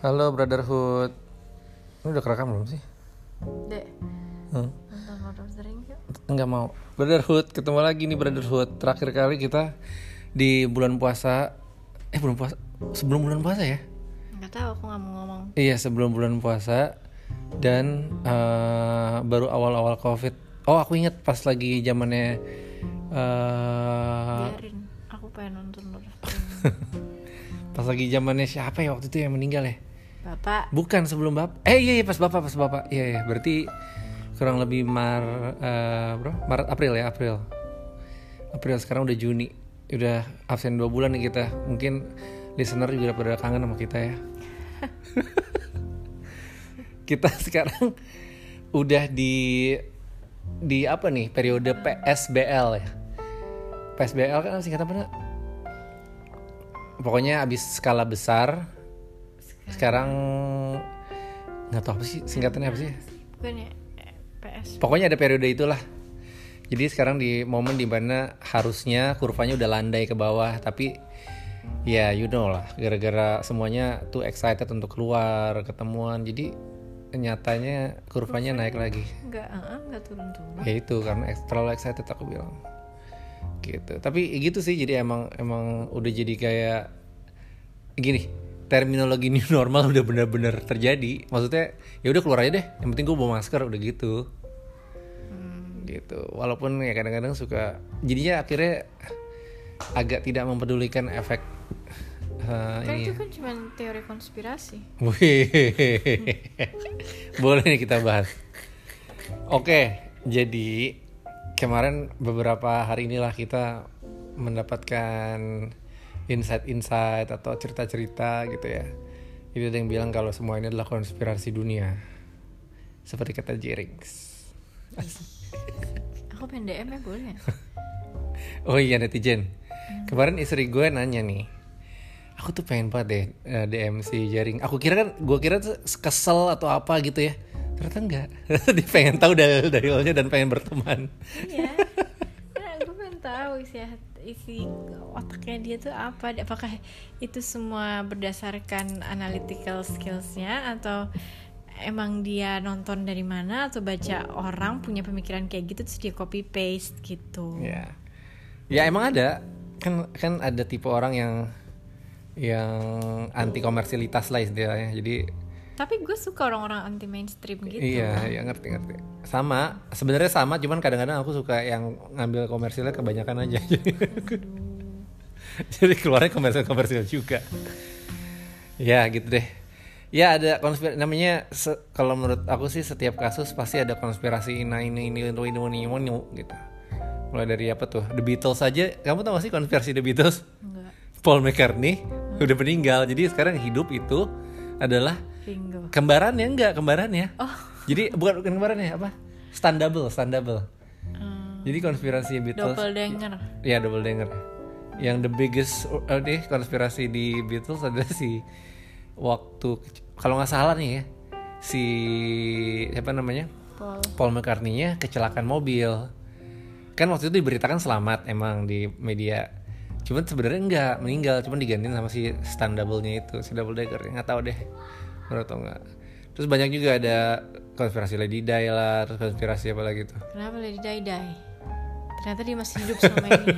Halo Brotherhood. Ini udah kerekam belum sih? Dek, Hmm. nonton Lord of the Rings yuk. Enggak mau. Brotherhood, ketemu lagi nih Brotherhood. Terakhir kali kita di bulan puasa. Eh bulan puasa. Sebelum bulan puasa ya? Nggak tahu, aku nggak mau ngomong. Iya sebelum bulan puasa dan eh, baru awal-awal covid. Oh aku inget pas lagi zamannya. eh Biarin, aku pengen nonton Lord of the Rings. pas lagi zamannya siapa ya waktu itu yang meninggal ya? Bapak, Bukan sebelum bapak. Eh iya, iya pas bapak pas bapak. Iya iya berarti kurang lebih Mar eh, bro Maret April ya April. April sekarang udah Juni. Udah absen dua bulan nih kita. Mungkin listener juga pada kangen sama kita ya. kita sekarang udah di di apa nih periode PSBL ya. PSBL kan singkatan apa? Pokoknya abis skala besar sekarang nggak tahu apa sih singkatannya apa sih ya? PS. pokoknya ada periode itulah jadi sekarang di momen di mana harusnya kurvanya udah landai ke bawah tapi ya you know lah gara-gara semuanya tuh excited untuk keluar ketemuan jadi nyatanya kurvanya naik lagi Nggak, nggak turun-turun. ya itu karena terlalu excited aku bilang gitu tapi gitu sih jadi emang emang udah jadi kayak gini terminologi new normal udah bener-bener terjadi maksudnya ya udah keluar aja deh yang penting gue bawa masker udah gitu gitu walaupun ya kadang-kadang suka jadinya akhirnya agak tidak mempedulikan efek eh, Kan ini itu ya. kan cuma teori konspirasi. Boleh nih kita bahas. Oke, jadi kemarin beberapa hari inilah kita mendapatkan insight-insight atau cerita-cerita gitu ya. Jadi ada yang bilang kalau semua ini adalah konspirasi dunia. Seperti kata Jerings. Aku pengen DM ya boleh ya? Oh iya netizen. Kemarin istri gue nanya nih. Aku tuh pengen banget deh eh, DM si Jaring. Aku kira kan, gue kira kesel atau apa gitu ya. Ternyata enggak. Dia pengen tahu dalil-dalilnya dan pengen berteman. Iya. Tahu isi isi otaknya dia tuh apa? Apakah itu semua berdasarkan analytical skillsnya atau emang dia nonton dari mana atau baca orang punya pemikiran kayak gitu terus dia copy paste gitu? Ya. Ya emang ada. Kan kan ada tipe orang yang yang anti komersialitas lah istilahnya. Jadi Tapi gue suka orang-orang anti mainstream gitu. Iya, iya ngerti ngerti. Sama, sebenarnya sama, cuman kadang-kadang aku suka yang ngambil komersilnya kebanyakan aja. Jadi keluarnya komersil-komersil juga. Ya gitu deh. Ya ada konspirasi namanya kalau menurut aku sih setiap kasus pasti ada konspirasi ini ini ini ini ini ini ini gitu. Mulai dari apa tuh? The Beatles aja. Kamu tau gak sih konspirasi The Beatles? Enggak. Paul McCartney udah meninggal. Jadi sekarang hidup itu adalah Ringo. kembarannya enggak kembarannya. Oh. jadi bukan bukan kembarannya apa? Stand double stand double Hmm, jadi konspirasi Beatles. Doppelganger. ya double denger yang the biggest uh, deh konspirasi di Beatles adalah si waktu kalau nggak salah nih ya si siapa namanya? Paul. Paul McCartney-nya kecelakaan mobil. Kan waktu itu diberitakan selamat emang di media. Cuman sebenarnya enggak meninggal cuman digantiin sama si stand double-nya itu si double decker nggak tahu deh menurut atau enggak? Terus banyak juga ada konspirasi Lady Di lah terus konspirasi apa lagi tuh? Kenapa Lady Di Die? Ternyata dia masih hidup selama ini.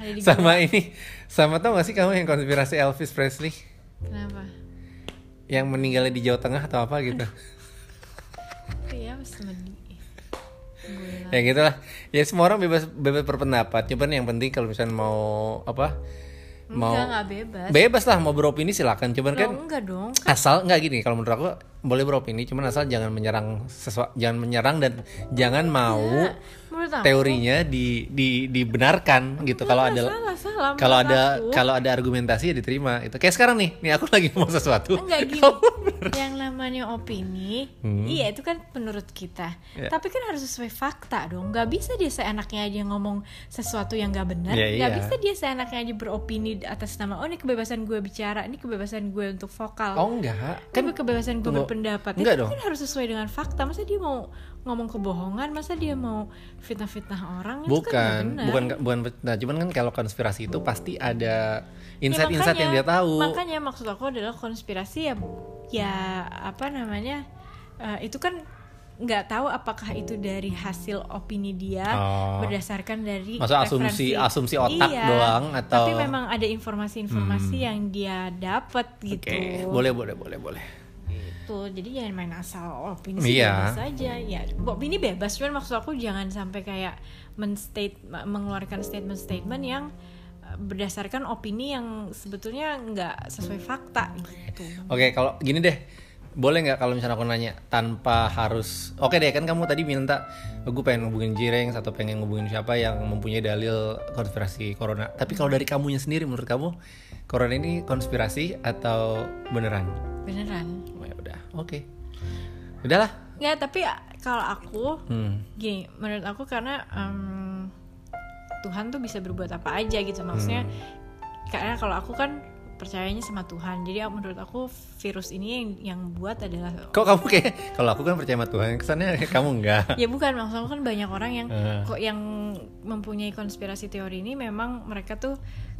Di. Sama ini. Sama tau gak sih kamu yang konspirasi Elvis Presley? Kenapa? yang meninggalnya di Jawa Tengah atau apa gitu? Iya. Gue ya gitulah. Ya semua orang bebas bebas berpendapat. Cuman yang penting kalau misalnya mau apa mau Enggak, enggak bebas. bebas lah mau beropini silakan cuman kan Loh, enggak dong. asal nggak gini kalau menurut aku boleh beropini cuman asal jangan menyerang sesuatu jangan menyerang dan jangan mau Menurut aku teorinya di, di dibenarkan gitu kalau ada salah, salah. kalau ada aku- kalau ada argumentasi ya diterima itu kayak sekarang nih nih aku lagi ngomong sesuatu Enggak gini. yang namanya opini, Hmm. iya itu kan menurut kita. Ya. Tapi kan harus sesuai fakta dong. Gak bisa dia seenaknya aja ngomong sesuatu yang gak benar. Ya, Gak iya. bisa dia seenaknya aja beropini atas nama. Oh ini kebebasan gue bicara, ini kebebasan gue untuk vokal. Oh enggak, kan kan kebebasan gue berpendapat. Enggak itu dong. kan harus sesuai dengan fakta. Masa dia mau ngomong kebohongan? Masa dia mau fitnah-fitnah orang? Itu kan bukan, nggak benar. bukan bukan nah cuman kan kalau konspirasi itu pasti ada Ya, insight-insight yang dia tahu. Makanya maksud aku adalah konspirasi ya ya apa namanya eh, itu kan nggak tahu apakah itu dari hasil opini dia Oh. berdasarkan dari Masa asumsi- asumsi otak Iya, doang atau- tapi memang ada informasi-informasi yang dia dapat gitu Oke, boleh boleh boleh boleh. Tuh jadi jangan main asal opini sih Iya. bebas aja ya opini bebas cuman maksud aku jangan sampai kayak menstate mengeluarkan statement-statement yang eh, berdasarkan opini yang sebetulnya nggak sesuai fakta gitu Oke, kalau gini deh, boleh nggak kalau misalnya aku nanya tanpa harus, oke deh kan kamu tadi minta gue pengen ngubungin Jireng atau pengen ngubungin siapa yang mempunyai dalil konspirasi corona. Tapi kalau dari kamunya sendiri, menurut kamu corona ini konspirasi atau beneran? beneran Oh, ya udah, oke, udahlah. nggak tapi kalau aku Hmm. gini menurut aku karena em, Tuhan tuh bisa berbuat apa aja gitu maksudnya karena kalau aku kan percayanya sama Tuhan jadi ah, menurut aku virus ini yang yang buat adalah Kok kamu kayak kalau aku kan percaya sama Tuhan, kesannya kamu enggak. ya bukan maksud aku kan banyak orang yang Eh. kok yang mempunyai konspirasi teori ini memang mereka tuh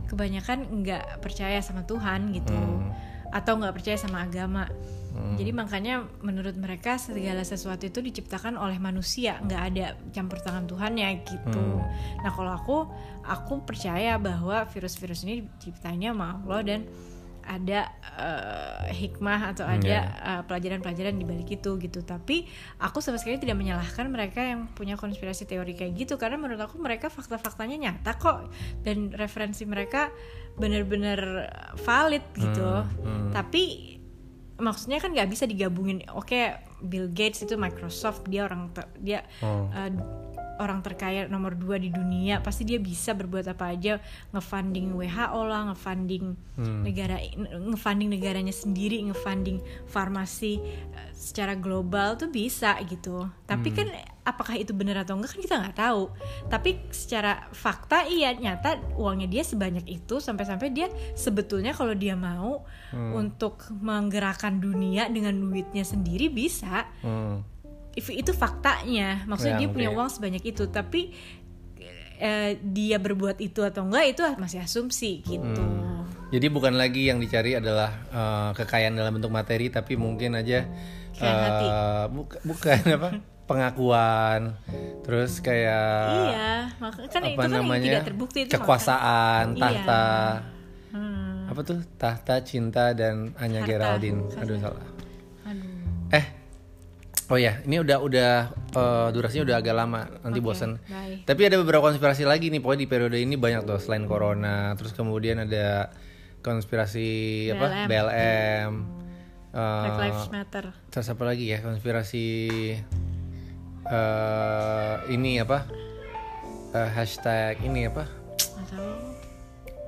kebanyakan nggak percaya sama Tuhan gitu Hmm. atau nggak percaya sama agama jadi makanya menurut mereka segala sesuatu itu diciptakan oleh manusia nggak ada campur tangan Tuhannya gitu Hmm. nah kalau aku aku percaya bahwa virus-virus ini diciptanya sama Allah dan ada eh, hikmah atau ada Iya. uh, pelajaran-pelajaran di balik itu gitu. Tapi aku sama sekali tidak menyalahkan mereka yang punya konspirasi teori kayak gitu karena menurut aku mereka fakta-faktanya nyata kok dan referensi mereka benar-benar valid gitu. hmm. Tapi maksudnya kan nggak bisa digabungin. Oke, Bill Gates itu Microsoft dia orang ter- dia Oh. uh, orang terkaya nomor dua di dunia pasti dia bisa berbuat apa aja ngefunding WHO lah ngefunding Hmm. negara ngefunding negaranya sendiri ngefunding farmasi eh, secara global tuh bisa gitu tapi kan apakah itu benar atau enggak kan kita nggak tahu tapi secara fakta iya nyata uangnya dia sebanyak itu sampai-sampai dia sebetulnya kalau dia mau untuk menggerakkan dunia dengan duitnya sendiri bisa Hmm. If- itu faktanya maksudnya Ya, dia punya oke. uang sebanyak itu tapi eh, dia berbuat itu atau enggak itu masih asumsi gitu Hmm. Jadi bukan lagi yang dicari adalah eh, kekayaan dalam bentuk materi, tapi mungkin aja Kekayaan hati. eh, buka- bukan apa pengakuan, terus kayak iya kan itu apa kan yang namanya tidak terbukti itu kekuasaan, makanya. tahta, Iya. Hmm, apa tuh tahta cinta dan Anya Harta. Geraldine, Harta. aduh salah. aduh Eh, oh ya, ini udah udah eh, durasinya udah agak lama, nanti Oke, bosen. bye. Tapi ada beberapa konspirasi lagi nih, pokoknya di periode ini banyak tuh selain corona, terus kemudian ada konspirasi apa BLM. BLM, eh, Black Lives Matter terus apa lagi ya konspirasi eh ini apa Eh, hashtag ini apa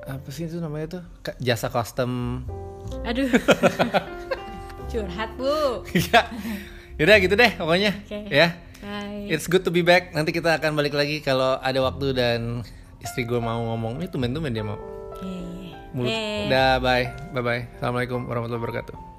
apa sih itu namanya tuh jasa custom aduh curhat bu ya udah gitu deh pokoknya Oke. ya bye It's good to be back. Nanti kita akan balik lagi kalau ada waktu dan istri gue mau ngomong. Ini tumben-tumben dia mau. Oke. Mulut. Eh. Udah, bye. Bye-bye. Assalamualaikum warahmatullahi wabarakatuh.